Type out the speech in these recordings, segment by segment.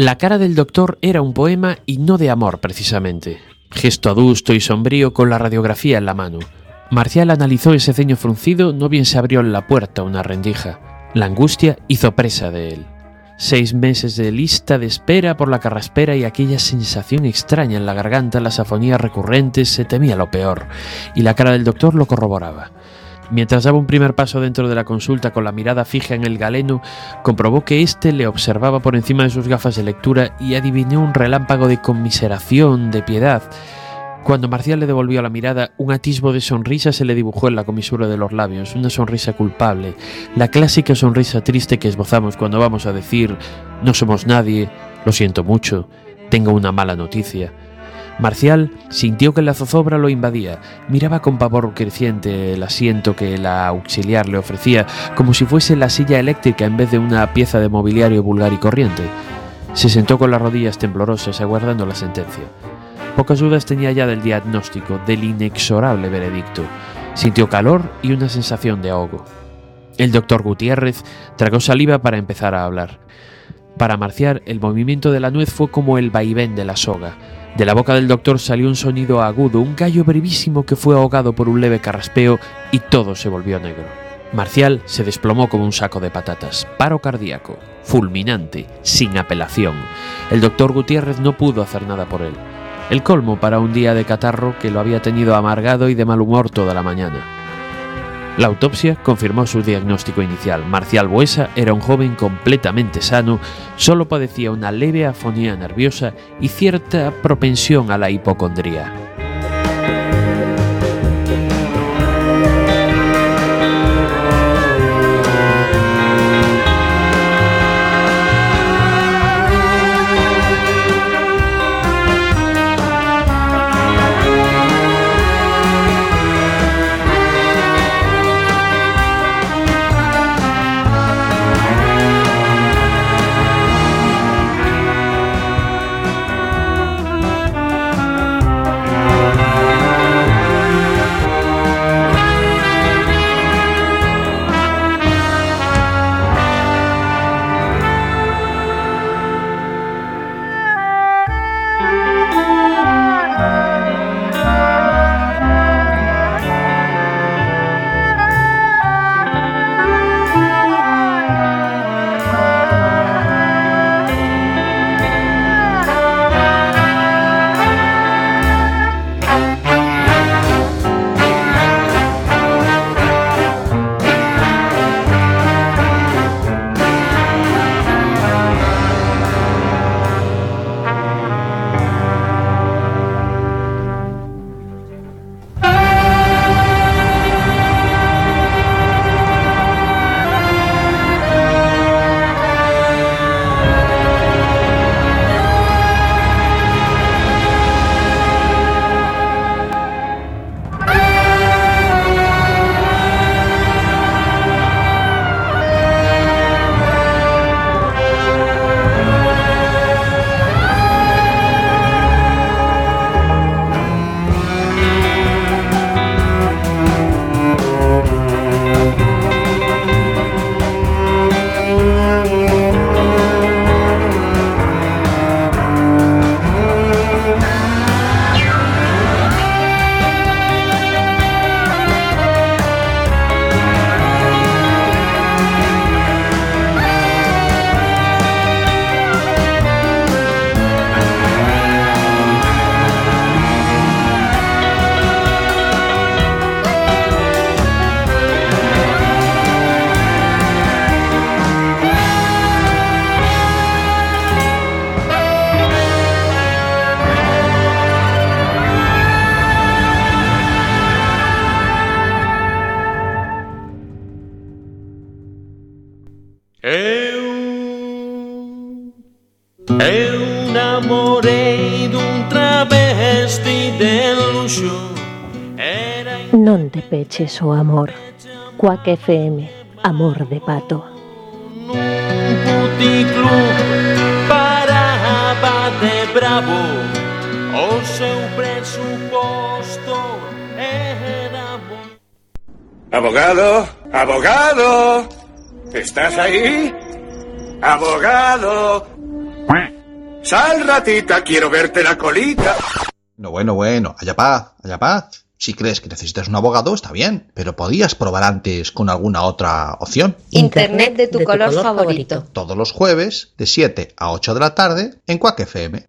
La cara del doctor era un poema y no de amor precisamente. Gesto adusto y sombrío con la radiografía en la mano. Marcial analizó ese ceño fruncido, no bien se abrió en la puerta una rendija. La angustia hizo presa de él. Seis meses de lista de espera por la carraspera y aquella sensación extraña en la garganta, las afonías recurrentes, se temía lo peor, y la cara del doctor lo corroboraba. Mientras daba un primer paso dentro de la consulta con la mirada fija en el galeno, comprobó que éste le observaba por encima de sus gafas de lectura y adivinó un relámpago de conmiseración, de piedad. Cuando Marcial le devolvió la mirada, un atisbo de sonrisa se le dibujó en la comisura de los labios, una sonrisa culpable, la clásica sonrisa triste que esbozamos cuando vamos a decir no somos nadie, lo siento mucho, tengo una mala noticia. Marcial sintió que la zozobra lo invadía, miraba con pavor creciente el asiento que la auxiliar le ofrecía, como si fuese la silla eléctrica en vez de una pieza de mobiliario vulgar y corriente. Se sentó con las rodillas temblorosas aguardando la sentencia. Pocas dudas tenía ya del diagnóstico, del inexorable veredicto. Sintió calor y una sensación de ahogo. El doctor Gutiérrez tragó saliva para empezar a hablar. Para Marcial, el movimiento de la nuez fue como el vaivén de la soga. De la boca del doctor salió un sonido agudo, un gallo brevísimo que fue ahogado por un leve carraspeo y todo se volvió negro. Marcial se desplomó como un saco de patatas. Paro cardíaco, fulminante, sin apelación. El doctor Gutiérrez no pudo hacer nada por él. El colmo para un día de catarro que lo había tenido amargado y de mal humor toda la mañana. La autopsia confirmó su diagnóstico inicial. Marcial Buesa era un joven completamente sano, solo padecía una leve afonía nerviosa y cierta propensión a la hipocondría. Peches o amor. Cuac FM, amor de pato. paraba de bravo o seu era Abogado, abogado, ¿estás ahí? Abogado. Sal, ratita, quiero verte la colita. No, bueno, bueno, allá paz, allá paz. Si crees que necesitas un abogado, está bien, pero podías probar antes con alguna otra opción. Internet de tu, color, favorito. Todos los jueves, de 7 a 8 de la tarde, en Quack FM.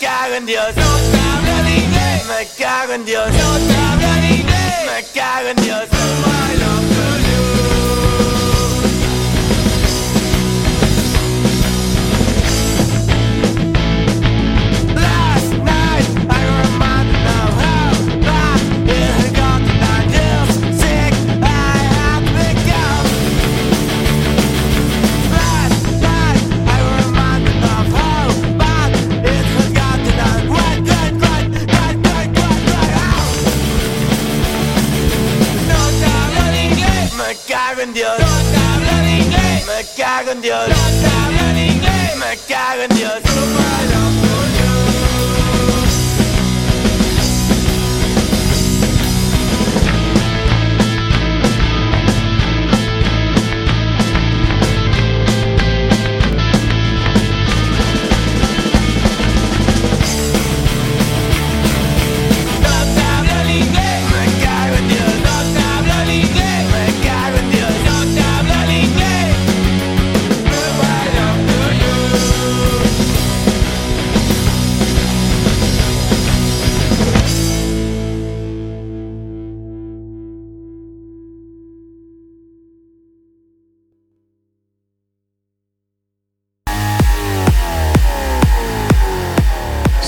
Cago en Dios. No te hablo en inglés. Me cago en Dios. No te hablo en inglés. Me cago en Dios. Cago en Dios. No te hablo en inglés, me cago en Dios. No te hablo en inglés, me cago en Dios.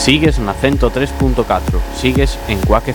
Sigues na 103.4, sigues en Quack.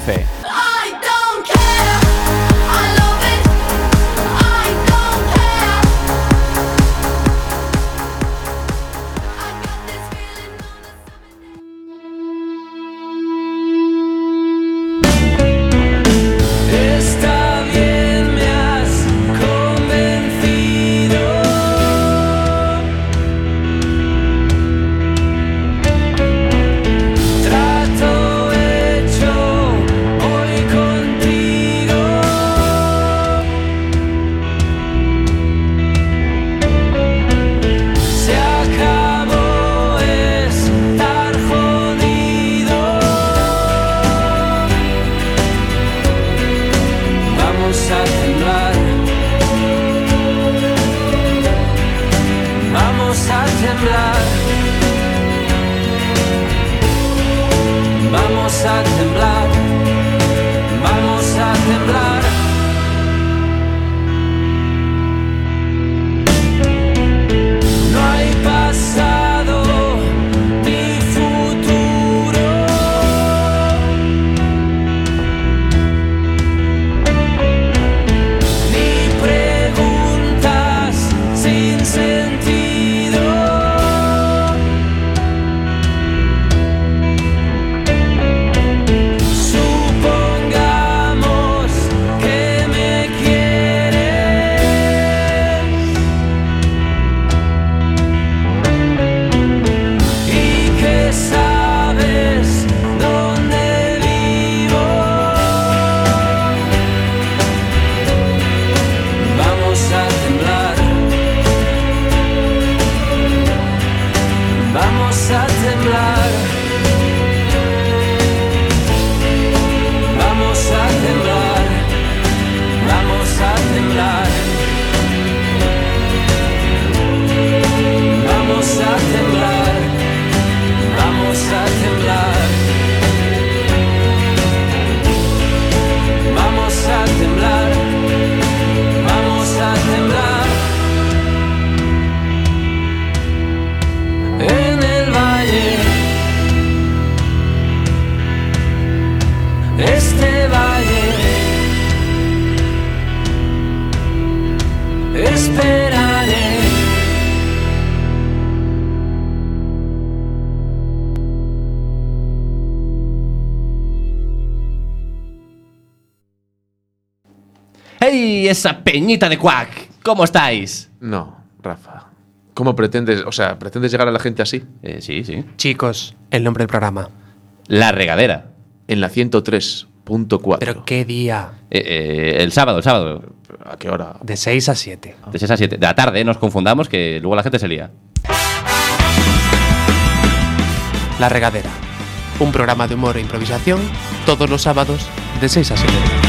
Esa peñita de Quack! ¿Cómo estáis? No, Rafa. ¿Cómo pretendes, o sea, pretendes llegar a la gente así? Eh, sí, sí. Chicos, el nombre del programa. La regadera. En la 103.4. ¿Pero qué día? Eh, eh, el sábado, el sábado. ¿A qué hora? De 6 a 7. De 6 a 7. De la tarde, no nos confundamos, que luego la gente se lía. La Regadera. Un programa de humor e improvisación todos los sábados de 6 a 7.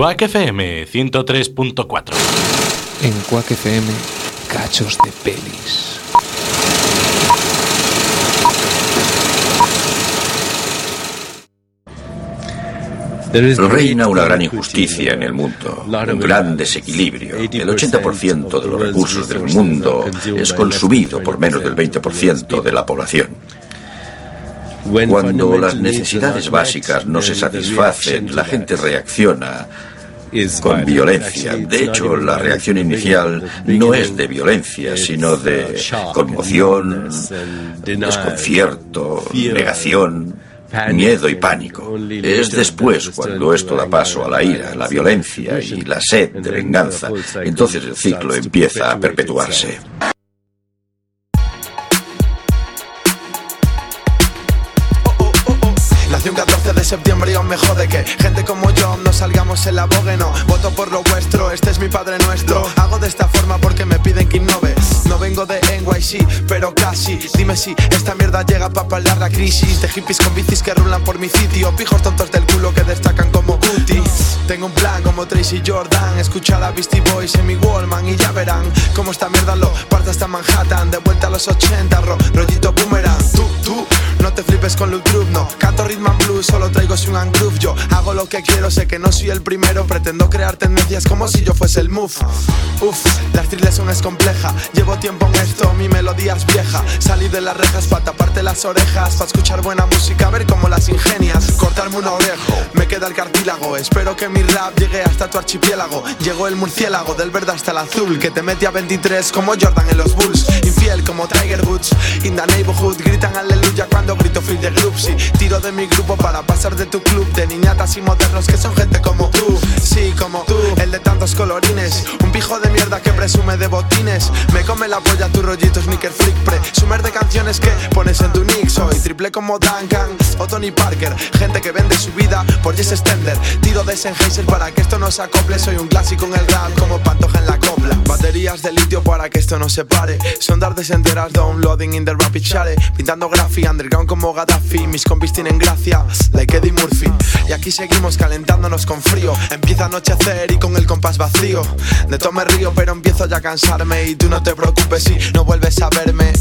Quack FM 103.4. En Quack FM, cachos de pelis. Reina una gran injusticia en el mundo, un gran desequilibrio. El 80% de los recursos del mundo es consumido por menos del 20% de la población. Cuando las necesidades básicas no se satisfacen, la gente reacciona con violencia. De hecho, la reacción inicial no es de violencia, sino de conmoción, desconcierto, negación, miedo y pánico. Es después, cuando esto da paso a la ira, la violencia y la sed de venganza, entonces el ciclo empieza a perpetuarse. Septiembre y aún me jode que gente como yo no salgamos en la bogue, no. Voto por lo vuestro, este es mi padre nuestro. Hago de esta forma porque me piden que innove No vengo de NYC, pero casi. Dime si esta mierda llega para paliar la crisis De hippies con bicis que rulan por mi sitio. Pijos tontos del culo que destacan como cuties Tengo un plan como Tracy Jordan. Escuchar a Beastie Boys en mi Wallman Y ya verán cómo esta mierda lo parte hasta Manhattan. De vuelta a los 80, ro- rollito boomerang. Tú, tú, no te flipes con Luke Group, no. Canto rhythm and blues, solo traigo and groove. Yo hago lo que quiero, sé que no soy el primero. Pretendo crear tendencias como si yo fuese el move. Uf, la son es compleja. Llevo tiempo en esto, mi melodía es vieja. Salí de las rejas para taparte las orejas Para escuchar buena música, ver cómo las ingenias. Cortarme un orejo, me queda el cartílago. Espero que mi rap llegue hasta tu archipiélago. Llegó el murciélago, del verde hasta el azul Que te mete a 23 como Jordan en los Bulls. Infiel como Tiger Woods In the neighborhood, gritan aleluya cuando grito free de group. Sí, tiro de mi grupo para pasar de tu club De niñatas y modernos que son gente como tú. Sí, como tú, el de tantos colorines. Un pijo de mierda que presume de botines. Me come la polla tu rollito sneaker freak Presumer de canciones que pones en tu nick. Soy triple como Duncan o Tony Parker. Gente que vende su vida por Jess Stender. Tiro de Sennheiser para que esto no se acople. Soy un clásico en el rap como Pantoja en la copla. Baterías de litio para que esto no se pare. Son tardes enteras downloading in the rapid share. Pintando graffiti underground como Gaddafi. Mis compis tienen gracia, like Y aquí seguimos calentándonos con frío. Empieza a anochecer y con el compás vacío. De todo me río pero empiezo ya a cansarme. Y tú no te preocupes si no vuelves a verme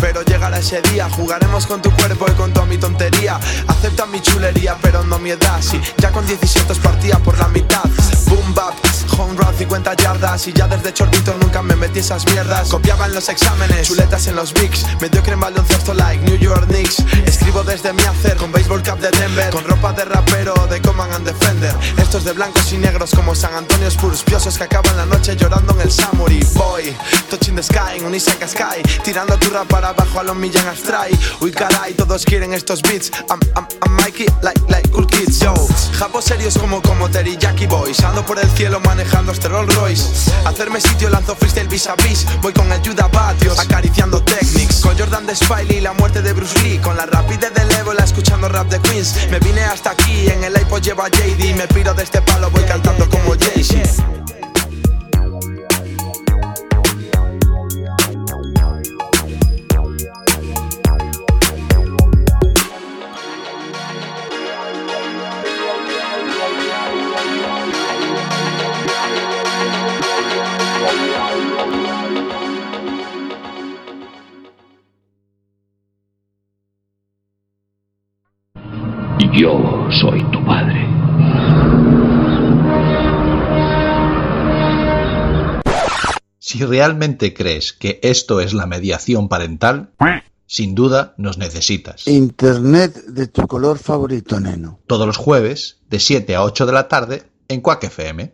pero llegará ese día, jugaremos con tu cuerpo y con toda mi tontería. Acepta mi chulería, pero no mi edad. Sí, ya con 17 partía por la mitad. Boom bap, home run 50 yardas. Y ya desde chorrito nunca me metí esas mierdas. Copiaba en los exámenes, chuletas en los bigs. Mediocre en baloncesto like New York Knicks. Escribo desde mi hacer con baseball cap de Denver. Con ropa de rapero de Command and Defender. Estos de blancos y negros como San Antonio Spurs. Piosos que acaban la noche llorando en el Samuri. Boy, touching the sky, en un Sky. Tirando tu rap para abajo a los Millan Astray. Uy, caray, todos quieren estos beats. I'm, I'm, I'm Mikey, like, like cool kids, yo. Japos serios como como Terry Jackie Boys. Ando por el cielo manejando este Rolls Royce. Hacerme sitio, lanzo freestyle vis a vis. Voy con el Judah Batios, acariciando technics. Con Jordan de Spiley, la muerte de Bruce Lee. Con la rapidez del ébola, escuchando rap de Queens. Me vine hasta aquí, en el iPod lleva JD. Me piro de este palo, voy cantando como Jay-Z. Si realmente crees que esto es la mediación parental, sin duda nos necesitas. Internet de tu color favorito, neno. Todos los jueves, de 7 a 8 de la tarde, en Quack FM.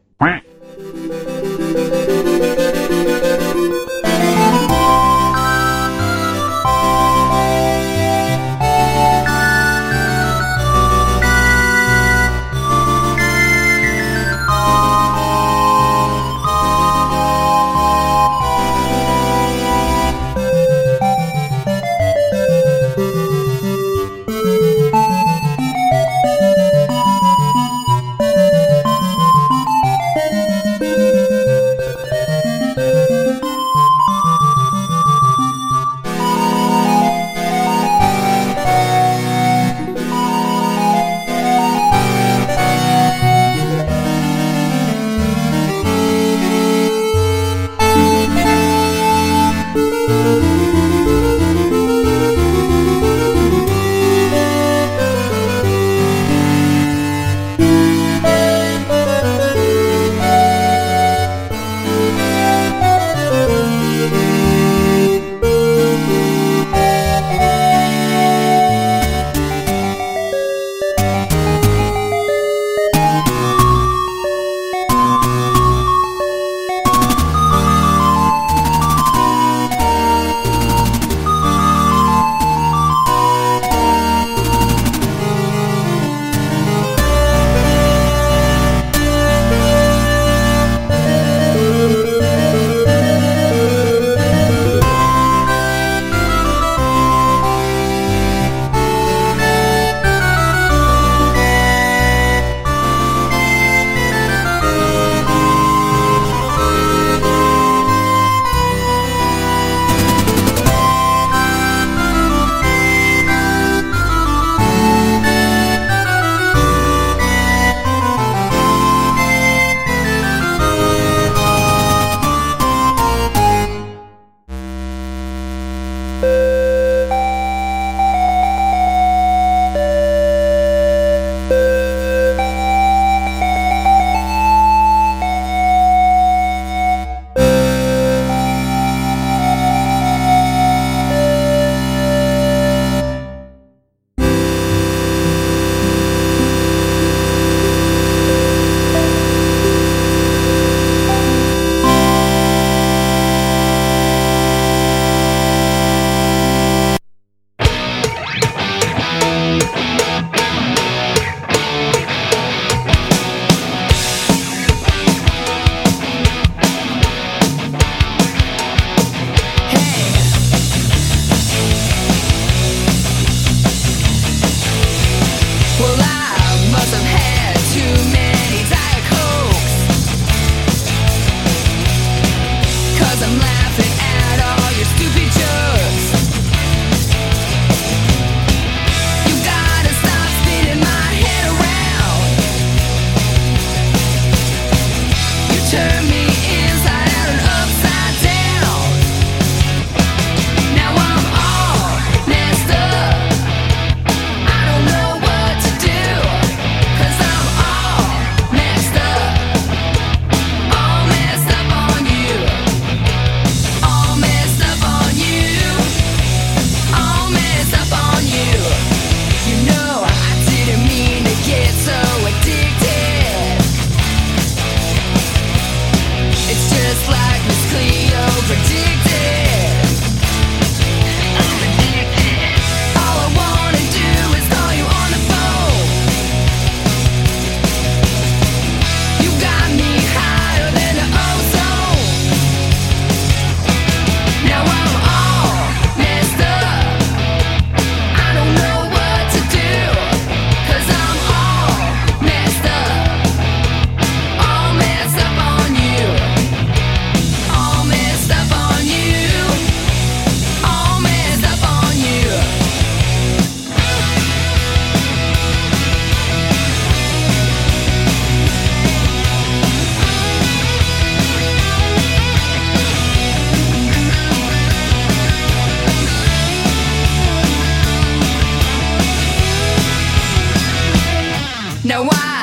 No, I.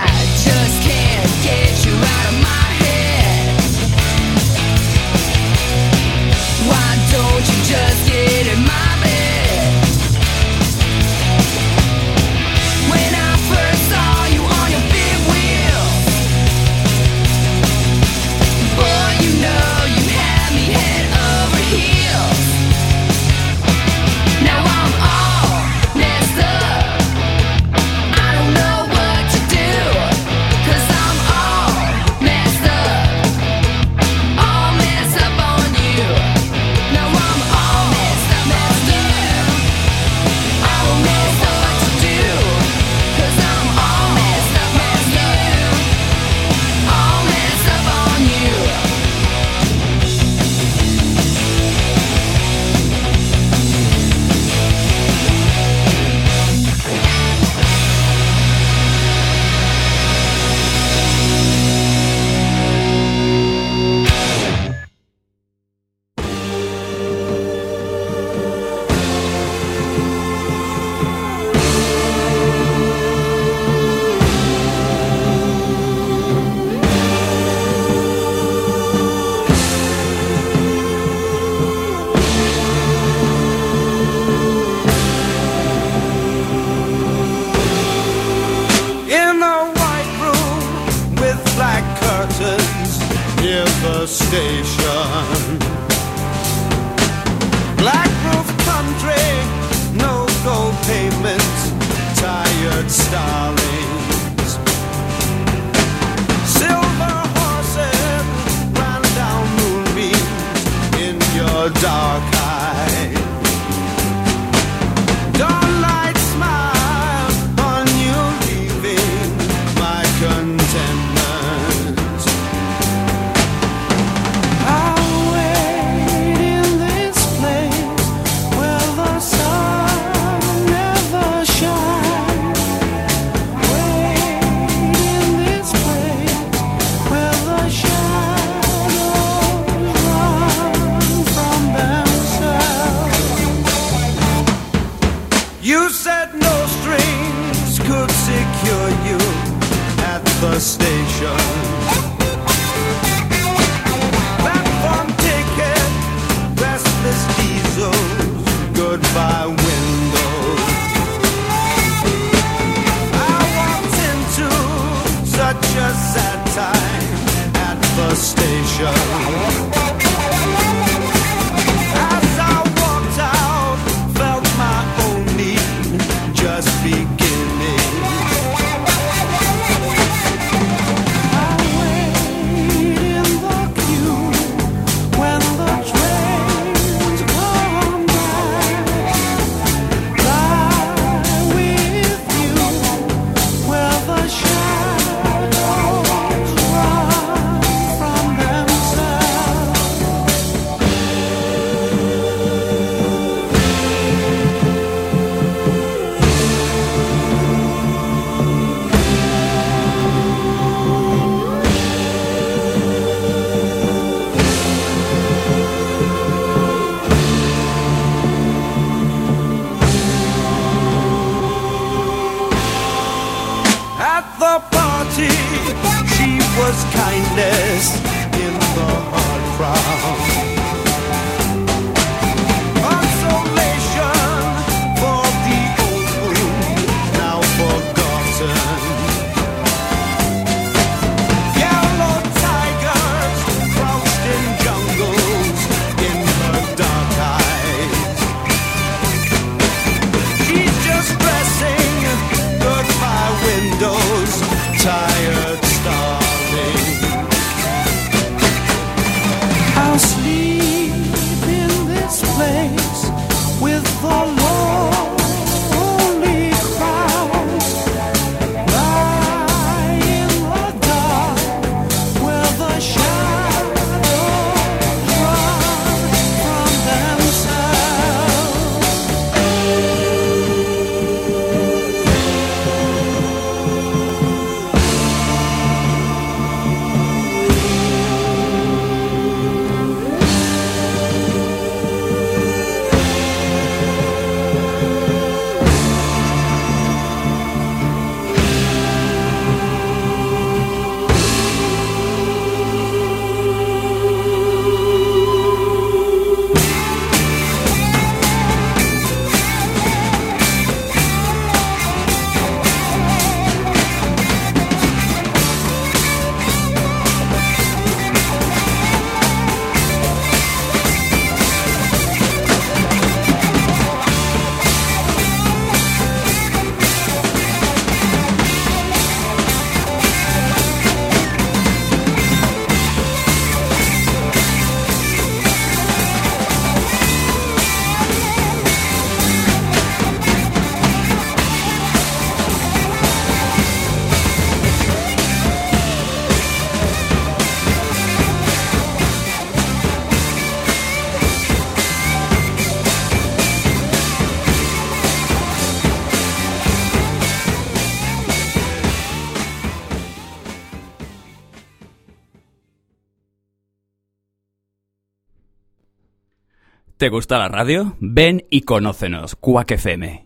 ¿Te gusta la radio? Ven y conócenos, Cuac FM.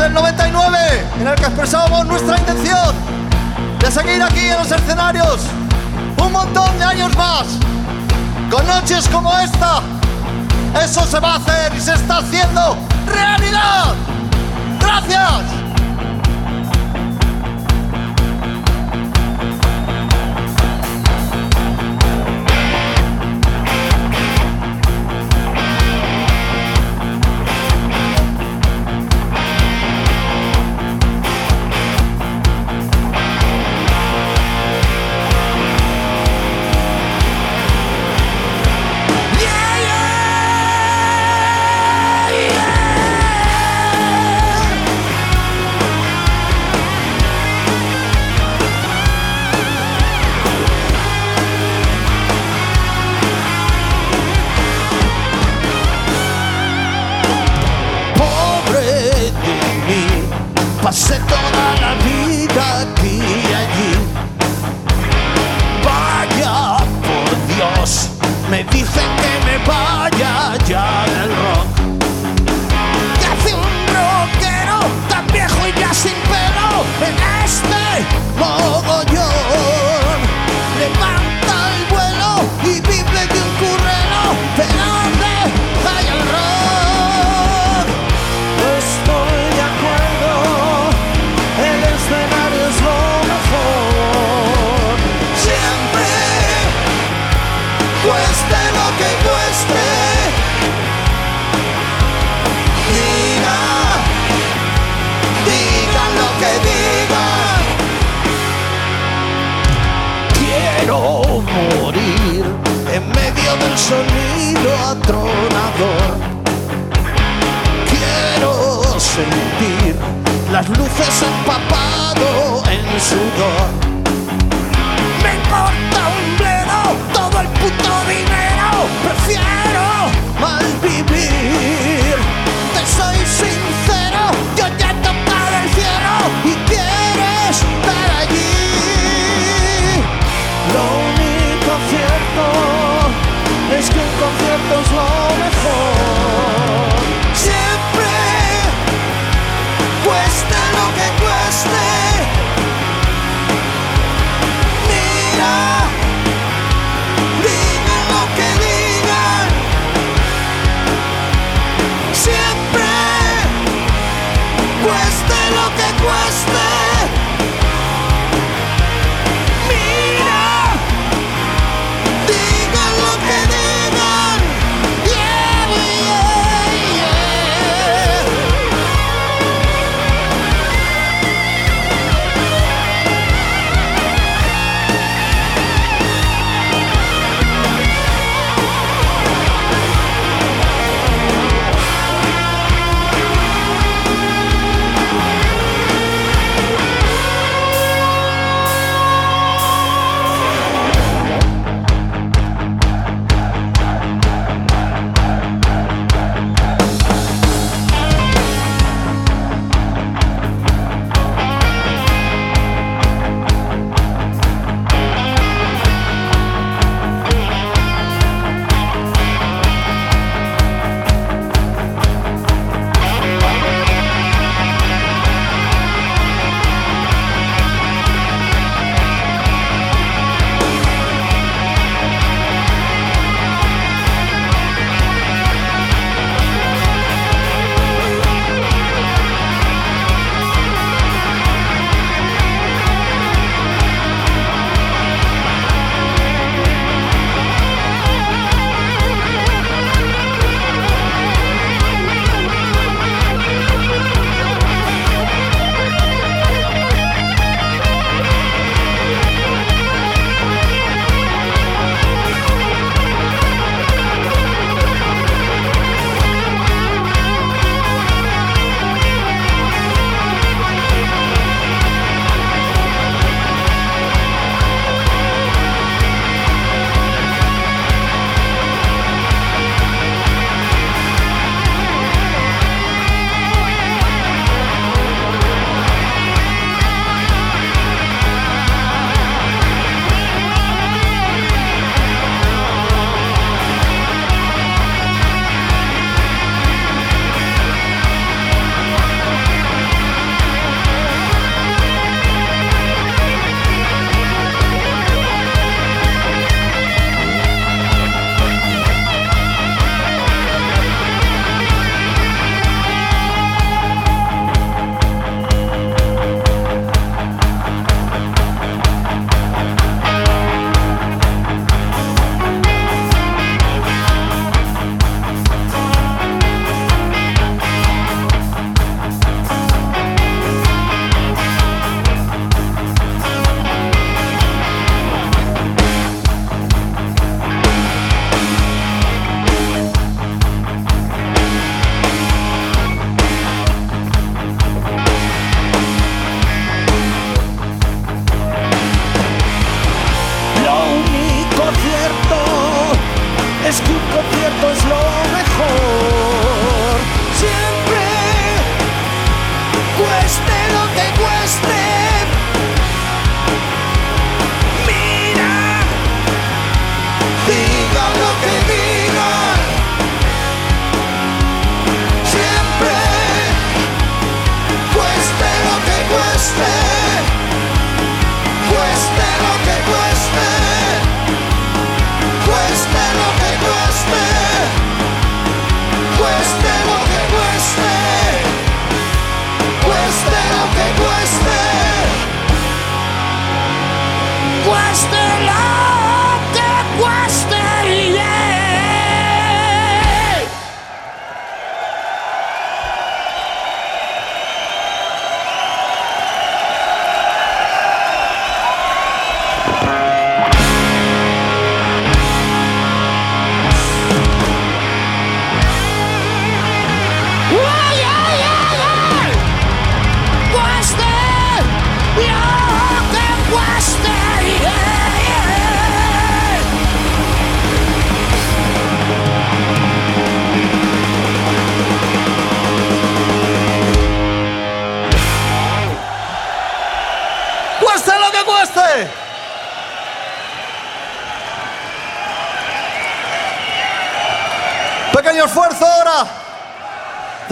del 99 en el que expresábamos nuestra intención de seguir aquí en los escenarios un montón de años más con noches como esta eso se va a hacer y se está haciendo realidad. Gracias.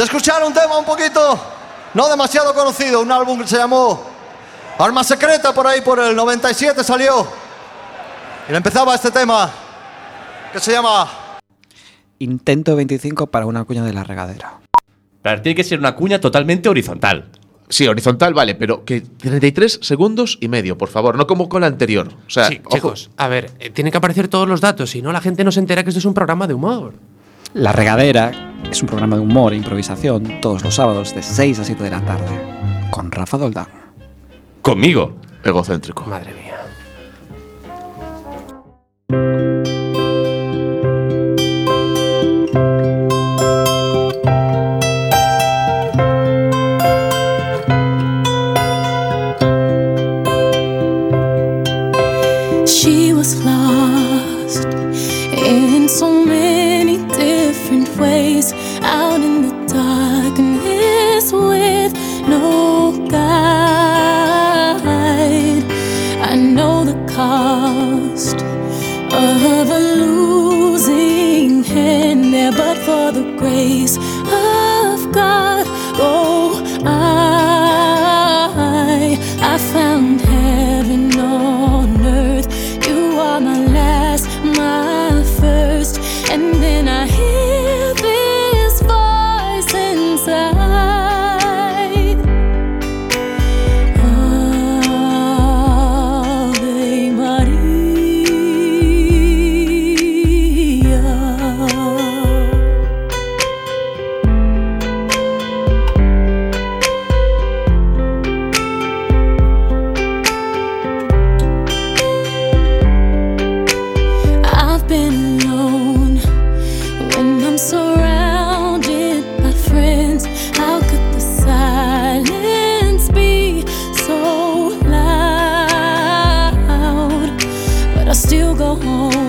De escuchar un tema un poquito no demasiado conocido, un álbum que se llamó Arma Secreta por ahí por el 97 salió. Y le empezaba este tema que se llama Intento 25 para una cuña de la regadera. Pero tiene que ser una cuña totalmente horizontal. Sí, horizontal, vale, pero que 33 segundos y medio, por favor, no como con la anterior. O sea, Sí, ojo. chicos, a ver, eh, tienen que aparecer todos los datos, si no la gente no se entera que esto es un programa de humor. La regadera es un programa de humor e improvisación todos los sábados de 6 a 7 de la tarde. Con Rafa Doldán. Conmigo. Egocéntrico. Madre mía. Go home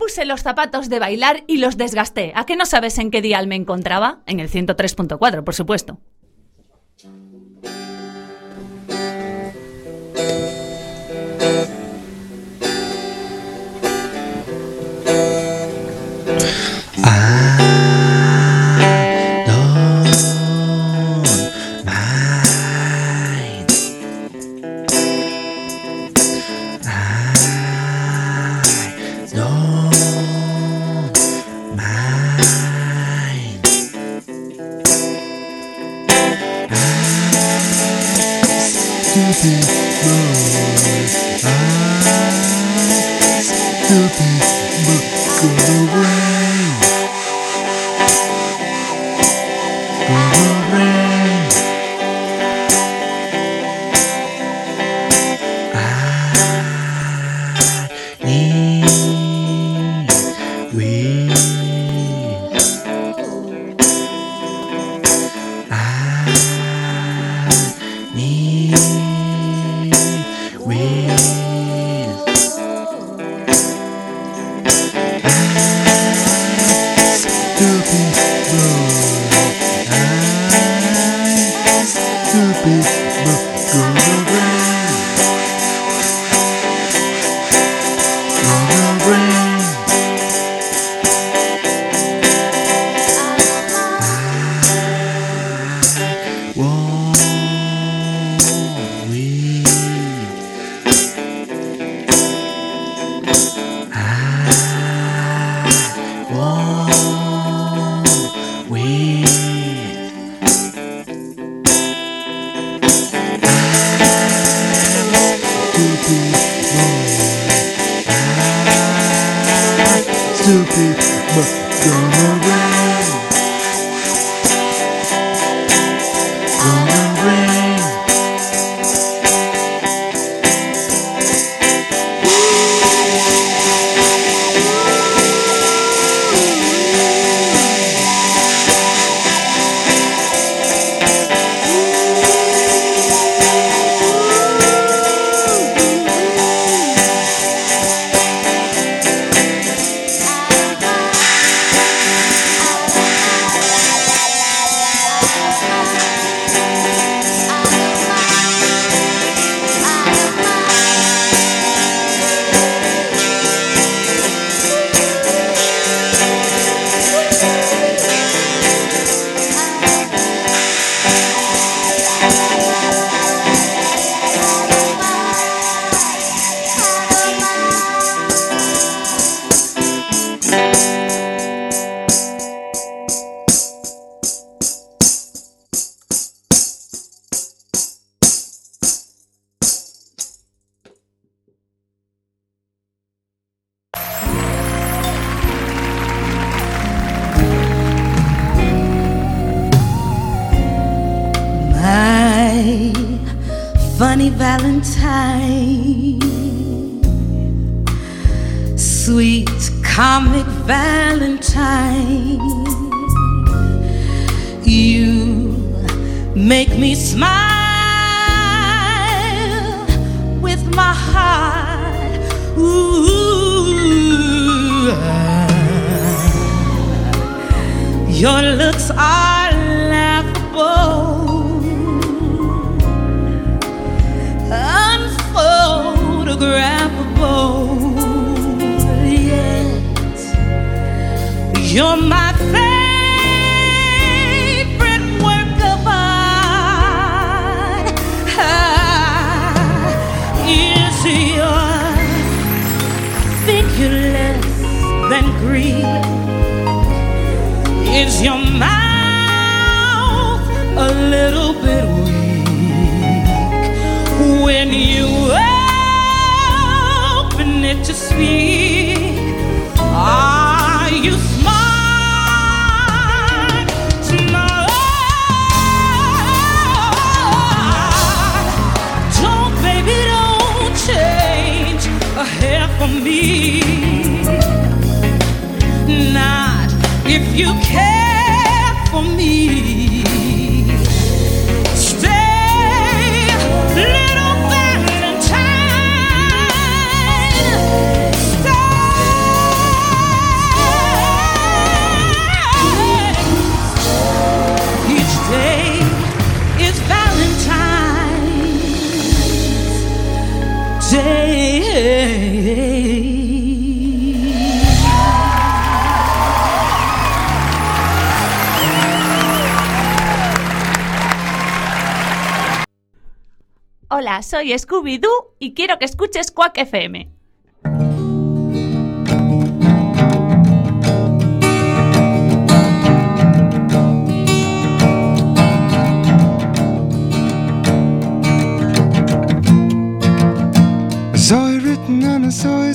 puse los zapatos de bailar y los desgasté. ¿A qué no sabes en qué dial me encontraba? En el 103.4, por supuesto. Your looks are laughable. unphotographable. Yet you're my little bit weak when you open it to speak? Are you smart? Smart? Don't, baby, don't change a hair for me. Not if you care Soy Scooby-Doo y quiero que escuches Quack FM. saw